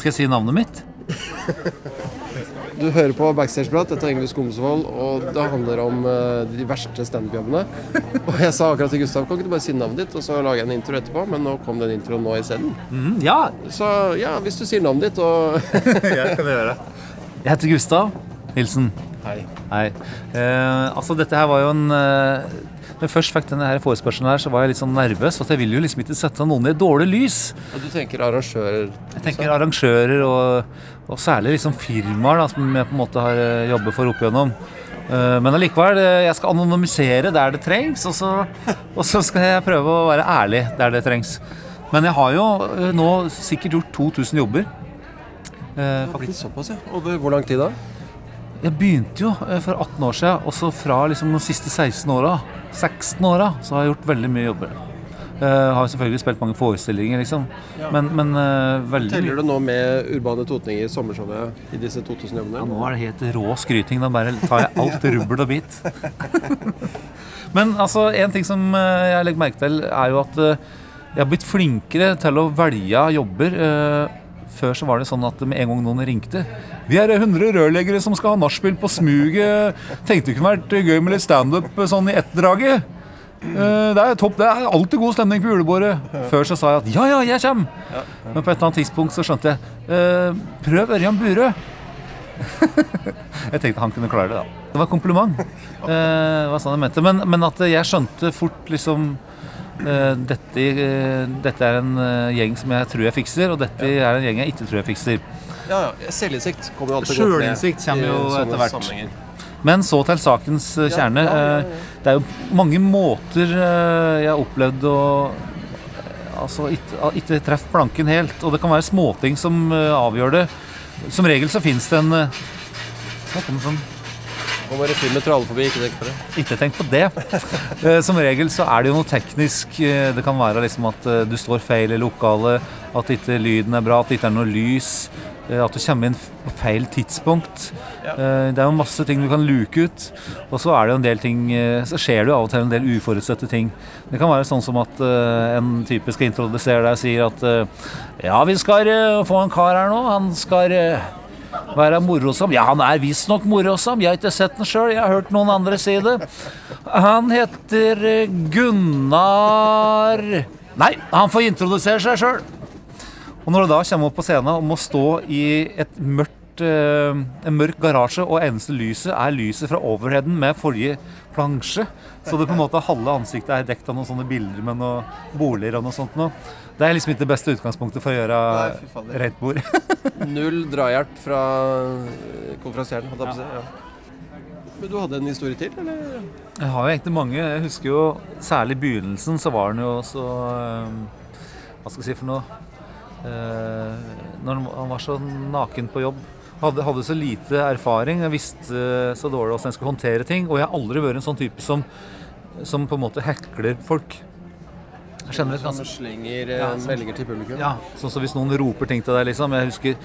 Skal jeg si navnet mitt? Du hører på Backstageprat. Dette er Yngve Skomsvold, og det handler om eh, de verste standup-jobbene. Og jeg sa akkurat til Gustav kan ikke du bare si navnet ditt, og så lager jeg en intro etterpå, men nå kom den introen nå isteden. Mm, ja, Så ja, hvis du sier navnet ditt og jeg kan gjøre det. Jeg heter Gustav Hilsen. Hei. Hei. Eh, altså, dette her var jo en eh, Når jeg først fikk denne her forespørselen her, så var jeg litt sånn nervøs. For at jeg vil jo liksom ikke sette noen i et dårlig lys. Og du tenker arrangører Jeg tenker arrangører og, og særlig liksom firmaer da, som jeg på en måte har eh, jobbet for opp igjennom. Eh, Men allikevel, eh, jeg skal anonymisere der det trengs, og så, og så skal jeg prøve å være ærlig der det trengs. Men jeg har jo nå sikkert gjort 2000 jobber. Eh, såpass, ja. Over hvor lang tid da? Jeg begynte jo eh, for 18 år siden, og så fra liksom de siste 16 åra, 16 åra, så har jeg gjort veldig mye jobber. Uh, har selvfølgelig spilt mange forestillinger, liksom. Men, men uh, veldig. Teller du nå med Urbane Totninger i sommershowet i disse 2000 Ja, nå er det helt rå skryting. Da bare tar jeg alt rubbel og bit. Men altså, en ting som jeg legger merke til, er jo at jeg har blitt flinkere til å velge jobber. Eh, Før så var det sånn at med en gang noen ringte Vi er 100 rørleggere som skal ha nachspiel på smuget. Tenkte det kunne vært gøy med litt standup sånn i ett-draget. Eh, Det er topp, det er alltid god stemning på julebordet. Før så sa jeg at ja, ja, jeg kommer. Men på et eller annet tidspunkt så skjønte jeg eh, Prøv Ørjan Burøe. Jeg tenkte han kunne klare det, da. Det var kompliment. Det var sånn jeg mente. Men, men at jeg skjønte fort liksom dette, eh, dette er en eh, gjeng som jeg tror jeg fikser, og dette er en gjeng jeg ikke tror jeg fikser. Ja, ja. Selvinnsikt kommer jo alltid godt med. Sjølinnsikt kommer jo etter hvert. sammenhenger. Men så til sakens eh, kjerne. ja, ja, ja. Eh, Det er jo mange måter eh, jeg har opplevd å eh, Altså ikke, ikke treffe planken helt. Og det kan være småting som eh, avgjør det. Som regel så fins det en Hva Nå kom det sånn Må bare fly med tralle forbi, ikke tenk på det. Ikke tenk på det. Eh, Som regel så er det jo noe teknisk. Eh, Det kan være liksom at eh, du står feil i lokalet, at ikke lyden er bra, at det ikke er noe lys. At du kommer inn på feil tidspunkt. Ja. Eh, Det er jo masse ting du kan luke ut. Og så er det jo en del ting Så skjer det jo av og til en del uforutsette ting. Det kan være sånn som at en type skal introdusere deg og sier at Ja, vi skal få en kar her nå. Han skal være morosom. Ja, han er visstnok morosom. Jeg har ikke sett den sjøl, jeg har hørt noen andre si det. Han heter eh, Gunnar Nei, han får introdusere seg sjøl. Og når du da kommer opp på scenen og må stå i et mørkt, eh, en mørk garasje, og eneste lyset er lyset fra overheaden med forrige plansje, så det på en måte halve ansiktet er dekt av noen sånne bilder med noen boliger og noe sånt noe. Det er liksom ikke det beste utgangspunktet for å gjøre Nei, rent bord. Null drahjelp fra eh, konferansieren, holdt jeg på å si. Ja. Men du hadde en historie til, eller? Jeg har jo egentlig mange. Jeg husker jo særlig i begynnelsen så var den jo så eh, Hva skal jeg si for noe? Eh, når han- han var så naken på jobb. Hadde, hadde så lite erfaring. Jeg visste så dårlig hvordan jeg skulle håndtere ting. Og jeg har aldri vært en sånn type som, som på en måte hekler folk. Som ganske slenger eh, Ja, som- meldinger til publikum? ja, sånn som hvis noen roper ting til deg, liksom. Jeg husker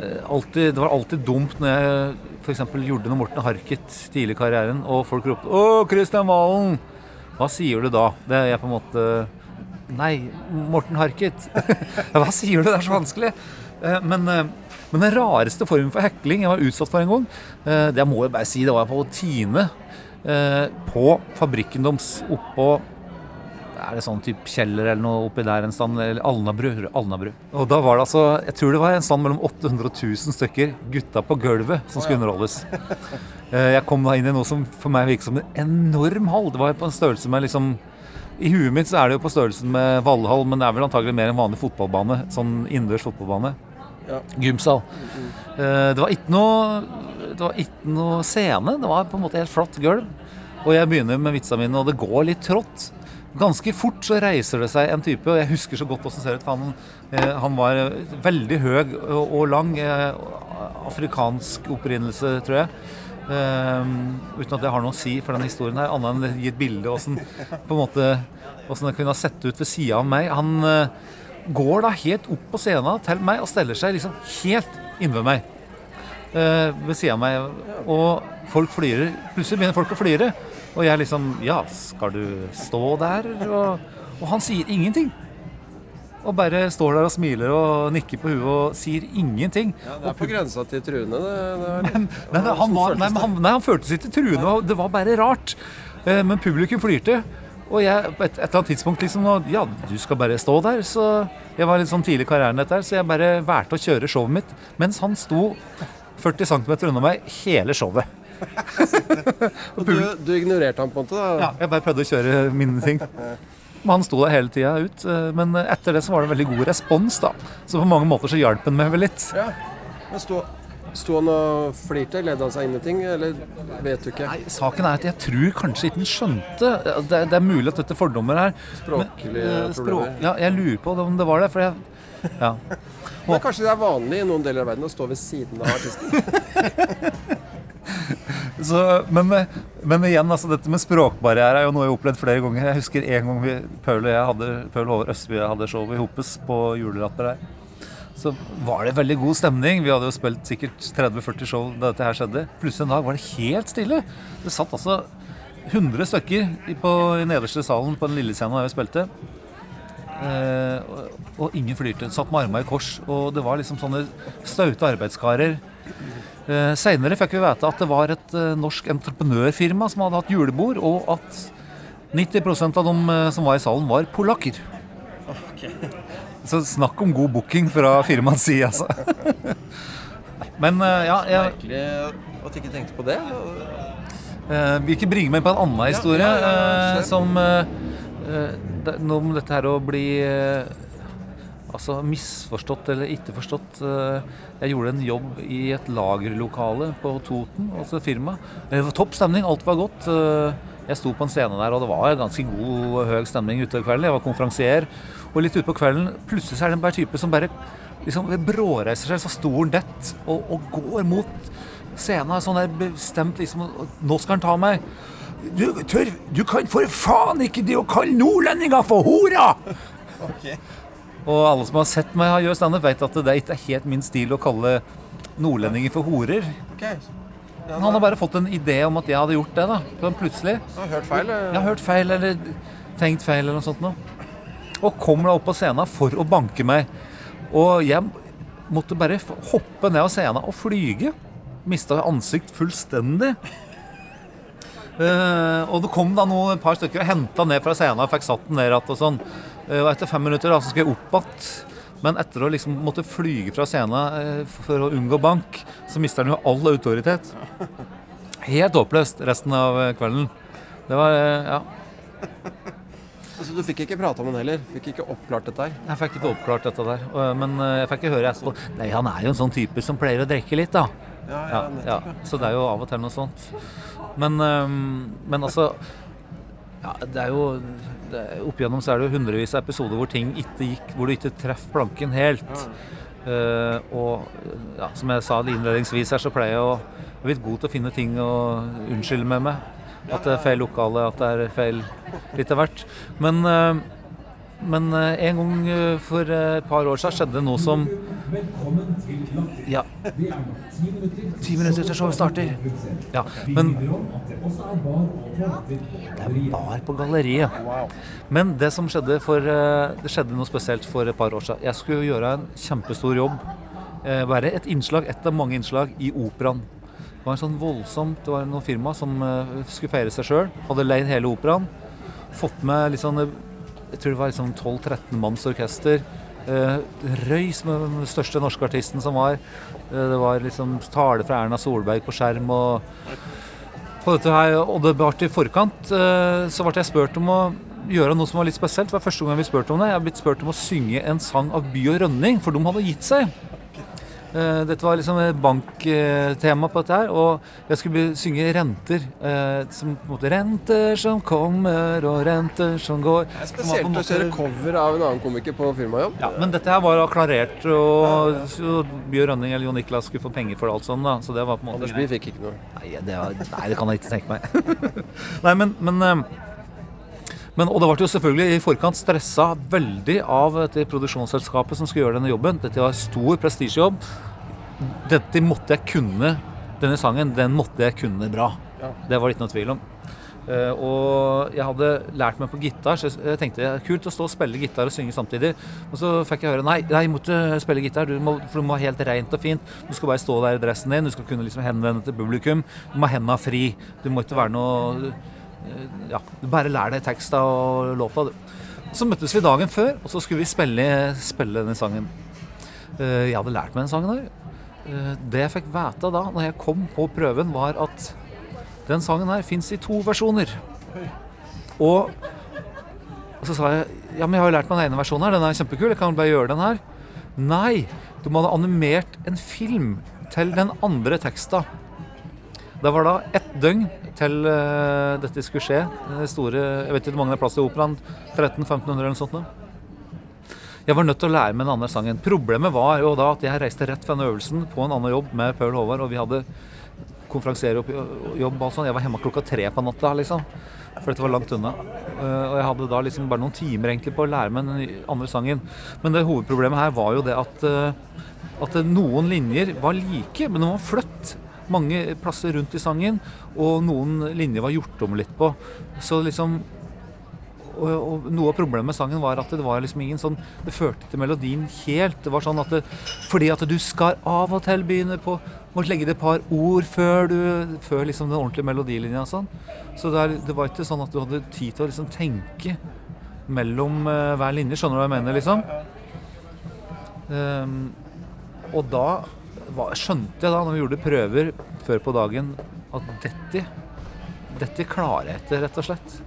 eh, alltid, Det var alltid dumt når jeg f.eks. gjorde noe Morten Harket tidlig i karrieren, og folk ropte 'Å, Kristian Valen!' Hva sier du da? Det er jeg på en måte Nei, Morten Harket. Hva sier du? Det er så vanskelig. Eh, Men, eh, men den rareste formen for hekling jeg var utsatt for en gang, eh, det må jeg bare si, det var jeg på Tine. eh, På Fabrikkendoms oppå er det sånn type kjeller eller noe oppi der en stand? Eller Alnabru. Alnabru. Og da var det altså Jeg tror det var en stand mellom 800 og 1000 stykker gutta på gulvet som skulle underholdes. Eh, Jeg kom da inn i noe som for meg virket som en enorm hall. Det var på en størrelse med liksom I huet mitt så er det jo på størrelsen med Valhall, men det er vel antagelig mer en vanlig fotballbane. Sånn innendørs fotballbane. Ja. Gymsal. Eh, Det var ikke noe Det var ikke noe scene. Det var på en måte helt flatt gulv. Og jeg begynner med vitsa mine, og det går litt trått. Ganske fort så reiser det seg en type, og jeg husker så godt det ser ut. Han, eh, han var eh, veldig høy og, lang. Eh, afrikansk opprinnelse, tror jeg. Um, uten at det har noe å si for den historien her, annet enn å gi et bilde åssen det kunne ha sett ut ved sida av meg. Han uh, går da helt opp på scenen til meg og steller seg liksom helt innved meg. Uh, ved sida av meg. Og folk flirer. Plutselig begynner folk å flire. Og jeg liksom Ja, skal du stå der? Og, og han sier ingenting. Og bare står der og smiler og nikker på huet og sier ingenting. Ja, det er på grensa til truende, det. det er. Nei, nei, han, var, nei, men han, nei, han føltes ikke truende. Det var bare rart. Eh, Men publikum flirte. Og jeg på et, et eller annet tidspunkt liksom Ja, du skal bare stå der. Så jeg var litt sånn tidlig i karrieren, dette her, så jeg bare valgte å kjøre showet mitt mens han sto 40 cm unna meg hele showet. Og du, du ignorerte han på en måte, da? Ja, jeg bare prøvde å kjøre mine ting. Men han sto der hele tida ut. eh, Men etter det så var det en veldig god respons, da. Så på mange måter så hjalp han meg vel litt. Ja. Men sto, sto han og flirte? Ledde han seg inn i ting, eller vet du ikke? Nei, Saken er at jeg tror kanskje ikke han skjønte Det, det er mulig at dette er fordommer her. Språklige Eh, språk- problemer. Ja, jeg lurer på om det var det. For jeg ja. Men kanskje det er vanlig i noen deler av verden å stå ved siden av artisten? Så, men, men igjen, altså, dette med språkbarriere er jo noe jeg har opplevd flere ganger. Jeg husker en gang vi, Paul og jeg hadde, Paul Håvard Østby hadde show i Hopes på Julelatter der. Så var det veldig god stemning. Vi hadde jo spilt sikkert 30-40 show da dette her skjedde. Plutselig en dag var det helt stille. Det satt altså 100 stykker på i nederste salen på den lille scenen der vi spilte. Eh, og, og ingen flirte. Satt med armene i kors. Og det var liksom sånne staute arbeidskarer. Eh, Seinere fikk vi vite at det var et eh, norsk entreprenørfirma som hadde hatt julebord, og at 90% av dem eh, som var i salen, var polakker. Så snakk om god booking fra firmaets side, altså. Men ja, jeg Merkelig at du ikke tenkte på det. eh, vil ikke bringe meg på en annen historie ja, ja, eh, som det, Noe om dette her å bli Altså misforstått eller ikke forstått. Eh, Jeg gjorde en jobb i et lagerlokale på Toten, altså et firma. Det var topp stemning, alt var godt. Eh, Jeg sto på en scene der, og det var ganske god og høy stemning utover kvelden. Jeg var konferansier. Og litt utpå kvelden, plutselig så er det en type som bare liksom bråreiser seg så stolen detter og, og går mot scenen. Sånn der bestemt liksom Nå skal han ta meg. Du, tør, du kan for faen ikke det å kalle nordlendinger for hora! Og alle som har sett meg gjøre standup, vet at det ikke er helt min stil å kalle nordlendinger for horer. Okay. Ja, han har bare fått en idé om at jeg hadde gjort det. da Sånn plutselig. Du har hørt feil? Jeg har hørt feil eller tenkt feil eller noe sånt noe. Og kommer da opp på scenen for å banke meg. Og jeg måtte bare hoppe ned av scenen og flyge. Mista ansikt fullstendig. Uh, og det kom da noen, et par stykker og henta ned fra scenen og fikk satt den ned igjen. Og sånn. Eh, og etter fem minutter da, så skal jeg opp igjen. Men etter å liksom måtte flyge fra scenen eh, for å unngå bank, så mister han jo all autoritet. Helt håpløst resten av eh, kvelden. Det var Ja. Så du fikk ikke prata med han heller? Fikk ikke oppklart dette her? Jeg fikk ikke oppklart dette der. Men jeg fikk ikke høre etterpå. Nei, han er jo en sånn type som pleier å drikke litt, da. Ja, Ja, ja. Så det er jo av og til noe sånt. Men, men altså ja, Det er jo Opp igjennom så er det jo hundrevis av episoder hvor ting ikke gikk Hvor du ikke treffer planken helt. Eh, og ja, som jeg sa innledningsvis her, så pleier jeg å jeg blitt god til å finne ting å unnskylde med meg. At det er feil lokale, at det er feil litt av hvert. Men, eh, men eh, en gang for et par år siden skjedde det noe som Ja. Ti minutter til showet starter. Ja, men Det er bar på galleriet. Men det som skjedde for eh, Det skjedde noe spesielt for et par år siden. Jeg skulle gjøre en kjempestor jobb. Eh, Være et innslag, et av mange innslag, i operaen. Det var en sånn voldsomt Det var noen firma som eh, skulle feire seg sjøl. Hadde leid hele operaen. Fått med litt sånn Jeg tror det var liksom 12-13 manns orkester. Eh, Røys med den største norske artisten som var. Eh, det var liksom tale fra Erna Solberg på skjerm. og på dette her, og det ble i forkant, eh, så ble jeg spurt om å gjøre noe som var litt spesielt. Det var første gang vi spurte om det. Jeg har blitt spurt om å synge en sang av By og Rønning, for de hadde gitt seg. Eh, Dette var liksom et banktema på dette her, og jeg skulle synge renter. Uh, Som på en måte Renter som kommer, og renter som går. Det er spesielt måte, å kjøre cover av en annen komiker på firmajobb. Ja, men dette her var klarert, og så Bjørn Rønning eller Jon Niklas skulle få penger for det alt sånn, da. Så det var på en måte Anders Bye fikk ikke noe. Nei, det, var, nei, det kan jeg ikke tenke meg. nei, men, men, eh, men Og det ble jo selvfølgelig i forkant stressa veldig av dette produksjonsselskapet som skulle gjøre denne jobben. Dette var stor prestisjejobb. Dette måtte jeg kunne. Denne sangen, den måtte jeg kunne bra. Ja. Det var det ikke noe tvil om. Uh, og jeg hadde lært meg på gitar, så jeg tenkte det kult å stå og spille gitar og synge samtidig. Og så fikk jeg høre nei, nei, må ikke spille gitar, du må, for du må ha helt rent og fint. Du skal bare stå der i dressen din, du skal kunne liksom henvende til publikum. Du må ha henda fri. Du må ikke være noe Ja, bare lær deg teksta og låta, du. Så møttes vi dagen før, og så skulle vi spille, spille denne sangen. Eh, Jeg hadde lært meg den sangen der. Eh, Det jeg fikk vite da når jeg kom på prøven, var at den sangen her fins i to versjoner. Og, og så sa jeg ja, men jeg har jo lært meg den ene versjonen her, den er kjempekul, jeg kan bare gjøre den her. Nei, du må ha animert en film til den andre teksta. Det var da ett døgn til uh, dette skulle skje. Det store, jeg vet ikke hvor mange det er plass i operaen. 1300-1500 eller noe sånt. Jeg var nødt til å lære meg den andre sangen. Problemet var jo da at jeg reiste rett fra den øvelsen på en annen jobb med Paul Håvard, og vi hadde konferansierjobb og alt sånt. Jeg var hjemme klokka tre på natta, liksom. For dette var langt unna. Eh, Og jeg hadde da liksom bare noen timer egentlig på å lære meg den andre sangen. Men det hovedproblemet her var jo det at, eh, at noen linjer var like, men de var flytt mange plasser rundt i sangen, og noen linjer var gjort om litt på. Så liksom og, og noe av problemet med sangen var at det var liksom ingen sånn Det førte til melodien helt. Det var sånn at det, Fordi at du skal av og til begynne på Må legge til et par ord før du Før liksom den ordentlige melodilinja og sånn. Så det, er, det var ikke sånn at du hadde tid til å liksom tenke mellom uh, hver linje. Skjønner du hva jeg mener, liksom? Um, og da skjønte jeg da, når vi gjorde prøver før på dagen, at dette dette klarer jeg ikke, rett og slett.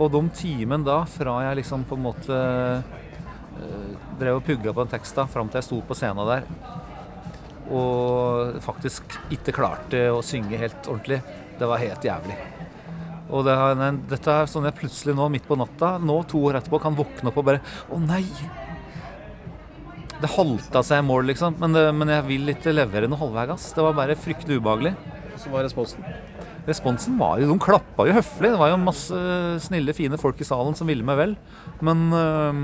Og de timene da, fra jeg liksom på en måte eh, drev og pugga på den teksta, fram til jeg sto på scenen der og faktisk ikke klarte å synge helt ordentlig, det var helt jævlig. Og det, dette er sånn jeg plutselig nå, midt på natta, nå to år etterpå, kan våkne opp og bare Å nei! Det halta seg i mål, liksom. Men, det, men jeg vil ikke levere noe halvveis. Det var bare fryktelig ubehagelig. Så var responsen. Responsen var jo De klappa jo høflig. Det var jo masse snille, fine folk i salen som ville meg vel. Men øh,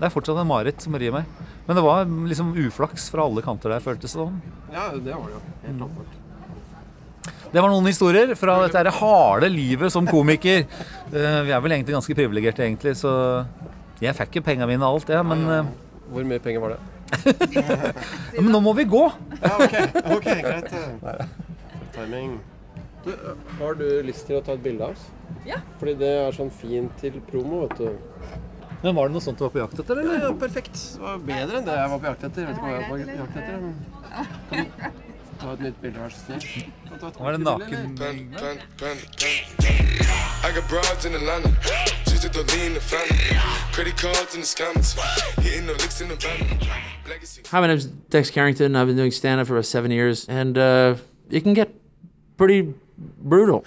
det er fortsatt en mareritt som rir meg. Men det var liksom uflaks fra alle kanter der, føltes det som. Ja, det var det jo. Helt åpenbart. Det var noen historier fra dette her harde livet som komiker. Eh, vi er vel egentlig ganske privilegerte, egentlig, så jeg fikk jo penga mine og alt det, men, eh, Hvor mye penger var det? ja, men nå må vi gå! Ja, ok, ok, greit. Timing. Du, har du lyst til å ta et bilde av oss? Ja. Fordi det er sånn fint til promo, vet du. Men var det noe sånt du var på jakt etter, eller? ja, perfekt. Det var bedre enn det jeg var på jakt etter. Jeg vet ikke hva jeg var på jakt etter. men- ta et nytt bilde, vær så snill? Var det ordentlig I got broads in Atlanta, just at the lean the family. Credit cards and the scammers, hitting the licks in the van. Hi, my name's Dex Carrington. I've been doing stand up for about seven years, and uh, it can get pretty brutal.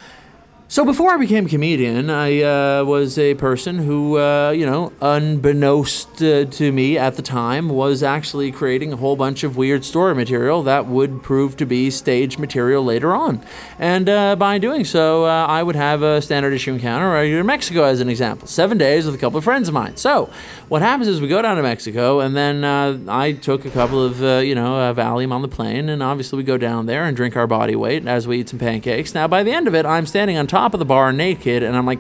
So before I became a comedian, I uh, was a person who, uh, you know, unbeknownst uh, to me at the time, was actually creating a whole bunch of weird story material that would prove to be stage material later on. And uh, by doing so, uh, I would have a standard issue encounter right here in Mexico, as an example. Seven days with a couple of friends of mine. So what happens is we go down to Mexico, and then uh, I took a couple of, you know, uh, Valium on the plane, and obviously we go down there and drink our body weight as we eat some pancakes. Now, by the end of it, I'm standing on top of the bar naked, and I'm like,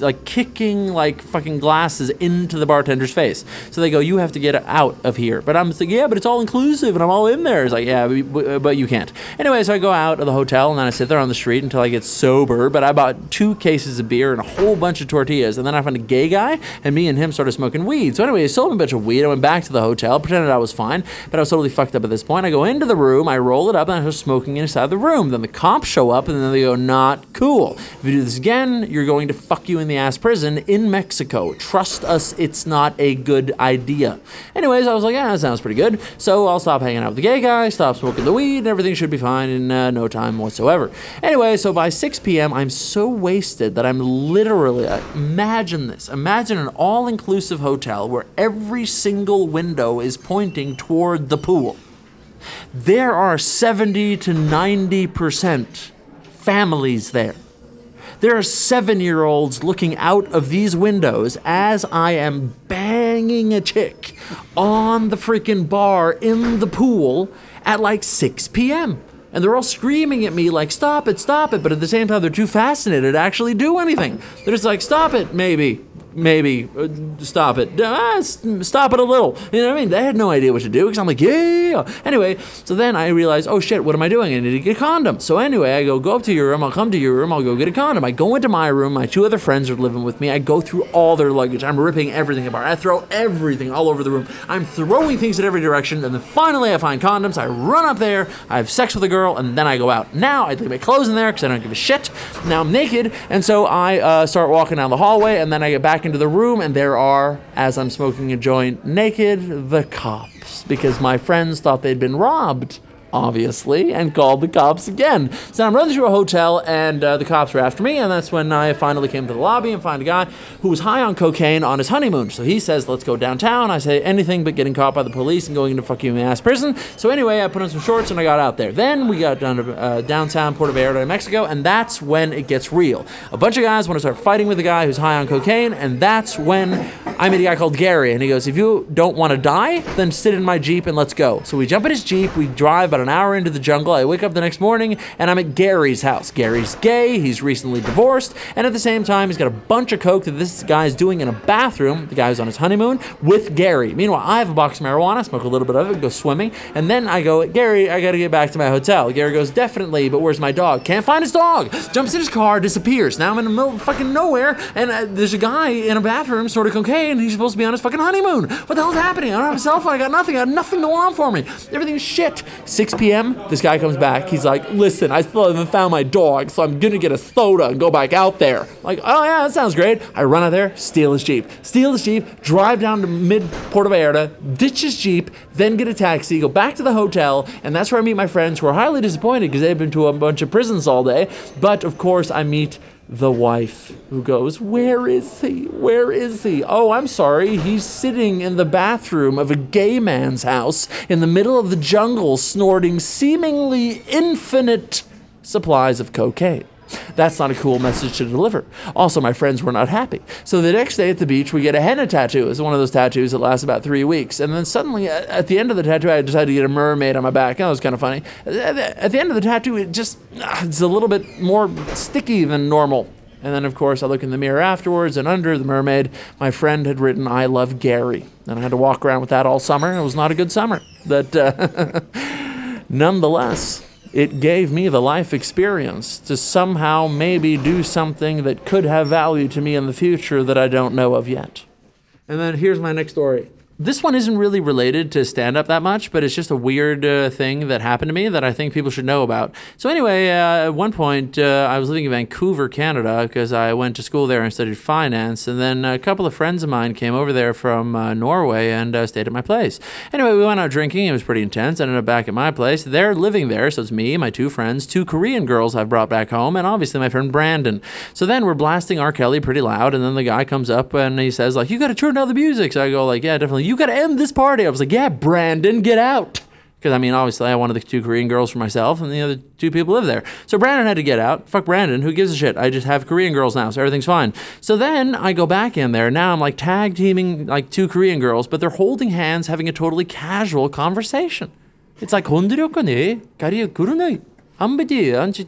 like kicking like fucking glasses into the bartender's face. So they go, "You have to get out of here." But I'm thinking, "Yeah, but it's all inclusive, and I'm all in there." It's like, "Yeah, but, uh, but you can't." Anyway, so I go out of the hotel, and then I sit there on the street until I get sober. But I bought two cases of beer and a whole bunch of tortillas, and then I found a gay guy, and me and him started smoking weed. So anyway, I sold him a bunch of weed. I went back to the hotel, pretended I was fine, but I was totally fucked up at this point. I go into the room, I roll it up, and I start smoking inside the room. Then the cops show up, and then they go, "Not cool. If you do this again, you're going to fuck you in the ass prison in Mexico. Trust us, it's not a good idea." Anyways, I was like, "Yeah, that sounds pretty good." So I'll stop hanging out with the gay guy, stop smoking the weed, and everything should be fine in uh, no time whatsoever. Anyway, so by 6 p.m., I'm so wasted that I'm literally uh, imagine this. Imagine an all-inclusive hotel where every single window is pointing toward the pool. There are 70 to 90 percent families there. There are seven year olds looking out of these windows as I am banging a chick on the freaking bar in the pool at like 6 p.m. And they're all screaming at me like, stop it, stop it. But at the same time, they're too fascinated to actually do anything. They're just like, stop it, maybe maybe uh, stop it. Ah, stop it a little. You know what I mean? They had no idea what to do because I'm like, yeah. Anyway, so then I realized, oh shit, what am I doing? I need to get a condom. So anyway, I go, go up to your room. I'll come to your room. I'll go get a condom. I go into my room. My two other friends are living with me. I go through all their luggage. I'm ripping everything apart. I throw everything all over the room. I'm throwing things in every direction. And then finally, I find condoms. I run up there. I have sex with a girl, and then I go out. Now I leave my clothes in there because I don't give a shit. Now I'm naked, and so I uh, start walking down the hallway, and then I get back into the room, and there are, as I'm smoking a joint, naked, the cops, because my friends thought they'd been robbed. Obviously, and called the cops again. So I'm running through a hotel, and uh, the cops were after me, and that's when I finally came to the lobby and find a guy who was high on cocaine on his honeymoon. So he says, "Let's go downtown." I say anything but getting caught by the police and going into fucking ass prison. So anyway, I put on some shorts and I got out there. Then we got down to uh, downtown Puerto Vallarta, Mexico, and that's when it gets real. A bunch of guys want to start fighting with a guy who's high on cocaine, and that's when I meet a guy called Gary, and he goes, "If you don't want to die, then sit in my jeep and let's go." So we jump in his jeep. We drive about an hour into the jungle. I wake up the next morning and I'm at Gary's house. Gary's gay. He's recently divorced, and at the same time, he's got a bunch of coke that this guy's doing in a bathroom. The guy who's on his honeymoon with Gary. Meanwhile, I have a box of marijuana. Smoke a little bit of it. Go swimming, and then I go, Gary, I got to get back to my hotel. Gary goes, definitely, but where's my dog? Can't find his dog. Jumps in his car, disappears. Now I'm in the middle of fucking nowhere, and uh, there's a guy in a bathroom, sort of cocaine. And he's supposed to be on his fucking honeymoon. What the hell's happening? I don't have a cell phone. I got nothing. I got nothing going on for me. Everything's shit. 6 p.m. This guy comes back. He's like, listen, I still haven't found my dog, so I'm gonna get a soda and go back out there. I'm like, oh yeah, that sounds great. I run out there, steal his jeep, steal his jeep, drive down to mid Puerto Vallarta, ditch his jeep, then get a taxi, go back to the hotel, and that's where I meet my friends who are highly disappointed because they've been to a bunch of prisons all day. But of course, I meet the wife who goes, Where is he? Where is he? Oh, I'm sorry. He's sitting in the bathroom of a gay man's house in the middle of the jungle, snorting seemingly infinite supplies of cocaine. That's not a cool message to deliver. Also, my friends were not happy. So the next day at the beach, we get a henna tattoo. It's one of those tattoos that lasts about three weeks. And then suddenly, at the end of the tattoo, I decided to get a mermaid on my back. That was kind of funny. At the end of the tattoo, it just, ah, it's a little bit more sticky than normal. And then, of course, I look in the mirror afterwards, and under the mermaid, my friend had written, I love Gary. And I had to walk around with that all summer, it was not a good summer. But uh, nonetheless, it gave me the life experience to somehow maybe do something that could have value to me in the future that I don't know of yet. And then here's my next story. This one isn't really related to stand up that much, but it's just a weird uh, thing that happened to me that I think people should know about. So, anyway, uh, at one point, uh, I was living in Vancouver, Canada, because I went to school there and studied finance. And then a couple of friends of mine came over there from uh, Norway and uh, stayed at my place. Anyway, we went out drinking. It was pretty intense. I Ended up back at my place. They're living there. So, it's me, my two friends, two Korean girls I've brought back home, and obviously my friend Brandon. So, then we're blasting R. Kelly pretty loud. And then the guy comes up and he says, like, you got to turn down the music. So I go, like, yeah, definitely. You got to end this party. I was like, yeah, Brandon, get out. Because, I mean, obviously, I wanted the two Korean girls for myself, and the other two people live there. So Brandon had to get out. Fuck Brandon. Who gives a shit? I just have Korean girls now, so everything's fine. So then I go back in there. Now I'm like tag teaming like two Korean girls, but they're holding hands, having a totally casual conversation. It's like, Unbedeutet,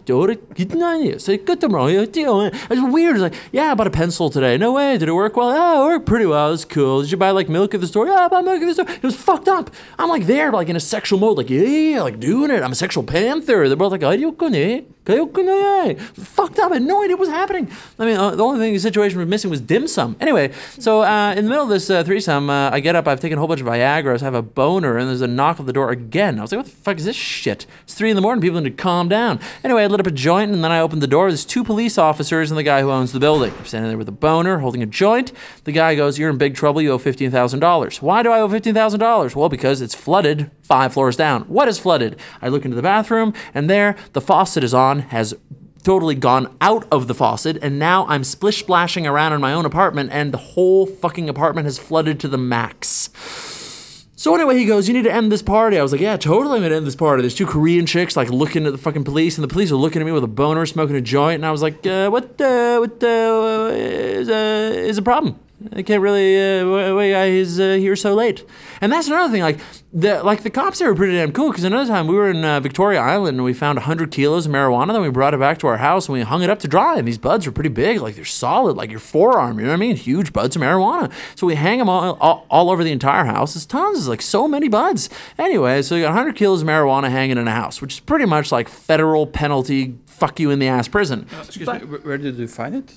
it's weird. It's like, yeah, I bought a pencil today. No way. Did it work well? Yeah, it worked pretty well. It was cool. Did you buy like milk at the store? Yeah, I bought milk at the store. It was fucked up. I'm like there, like in a sexual mode, like, yeah, like doing it. I'm a sexual panther. They're both like, are you going it? Okay, okay, fucked up. I had no idea what was happening. I mean, uh, the only thing the situation was missing was dim sum. Anyway, so uh, in the middle of this uh, threesome, uh, I get up. I've taken a whole bunch of Viagra. I have a boner, and there's a knock at the door again. I was like, what the fuck is this shit? It's three in the morning. People need to calm down. Anyway, I lit up a joint, and then I opened the door. There's two police officers and the guy who owns the building. I'm standing there with a boner, holding a joint. The guy goes, "You're in big trouble. You owe fifteen thousand dollars." Why do I owe fifteen thousand dollars? Well, because it's flooded five floors down what is flooded I look into the bathroom and there the faucet is on has totally gone out of the faucet, and now I'm splish splashing around in my own apartment, and the whole fucking apartment has flooded to the max. So anyway, he goes, "You need to end this party." I was like, "Yeah, totally, I'm gonna end this party." There's two Korean chicks like looking at the fucking police, and the police are looking at me with a boner, smoking a joint, and I was like, uh, "What? Uh, what uh, is uh, is a problem?" I can't really, uh, why guy uh, here so late. And that's another thing. Like the like the cops there were pretty damn cool. Because another time we were in uh, Victoria Island and we found 100 kilos of marijuana. Then we brought it back to our house and we hung it up to dry. And these buds were pretty big. Like they're solid, like your forearm. You know what I mean? Huge buds of marijuana. So we hang them all, all, all over the entire house. There's tons. There's like so many buds. Anyway, so you got 100 kilos of marijuana hanging in a house, which is pretty much like federal penalty. Fuck you in the ass prison. Excuse me, where did you find it?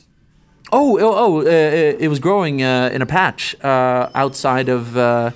Oh, oh, oh! Uh, it was growing uh, in a patch uh, outside of uh,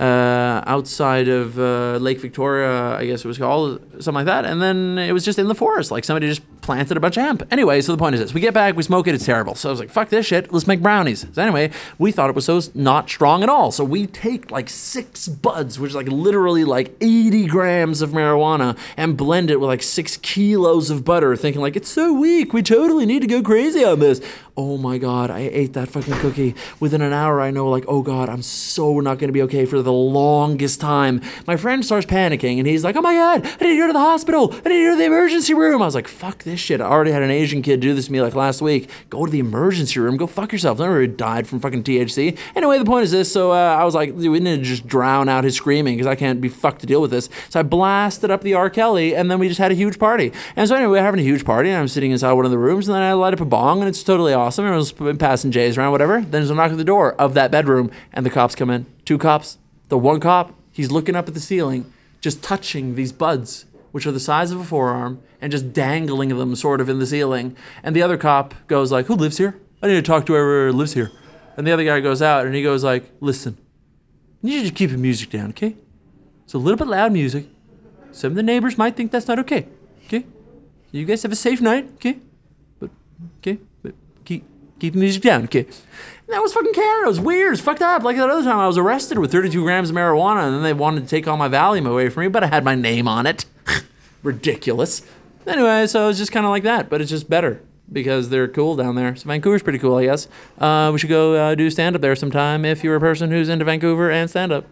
uh, outside of uh, Lake Victoria, I guess it was called something like that. And then it was just in the forest, like somebody just planted a bunch of hemp. Anyway, so the point is this: we get back, we smoke it, it's terrible. So I was like, "Fuck this shit, let's make brownies." So anyway, we thought it was so not strong at all. So we take like six buds, which is like literally like 80 grams of marijuana, and blend it with like six kilos of butter, thinking like it's so weak, we totally need to go crazy on this. Oh my god, I ate that fucking cookie. Within an hour, I know like, oh god, I'm so not gonna be okay for the longest time. My friend starts panicking and he's like, oh my god, I need to the hospital. I need to go to the emergency room. I was like, fuck this shit. I already had an Asian kid do this to me like last week. Go to the emergency room. Go fuck yourself. I already died from fucking THC. Anyway, the point is this. So uh, I was like, we need to just drown out his screaming because I can't be fucked to deal with this. So I blasted up the R. Kelly and then we just had a huge party. And so anyway, we're having a huge party and I'm sitting inside one of the rooms and then I light up a bong and it's totally awesome. Everyone's passing J's around, whatever. Then there's a knock at the door of that bedroom and the cops come in. Two cops. The one cop, he's looking up at the ceiling, just touching these buds, which are the size of a forearm, and just dangling them sort of in the ceiling. And the other cop goes like, "Who lives here? I need to talk to whoever lives here." And the other guy goes out and he goes like, "Listen, you need to keep the music down, okay? It's a little bit loud music. Some of the neighbors might think that's not okay. Okay? You guys have a safe night, okay? But okay, but keep keep the music down, okay? That was fucking Canada. It was weird. It's fucked up. Like that other time, I was arrested with 32 grams of marijuana, and then they wanted to take all my Valium away from me, but I had my name on it. Ridiculous. Anyway, so it's just kind of like that, but it's just better because they're cool down there. So Vancouver's pretty cool, I guess. Uh, we should go uh, do stand up there sometime if you're a person who's into Vancouver and stand up.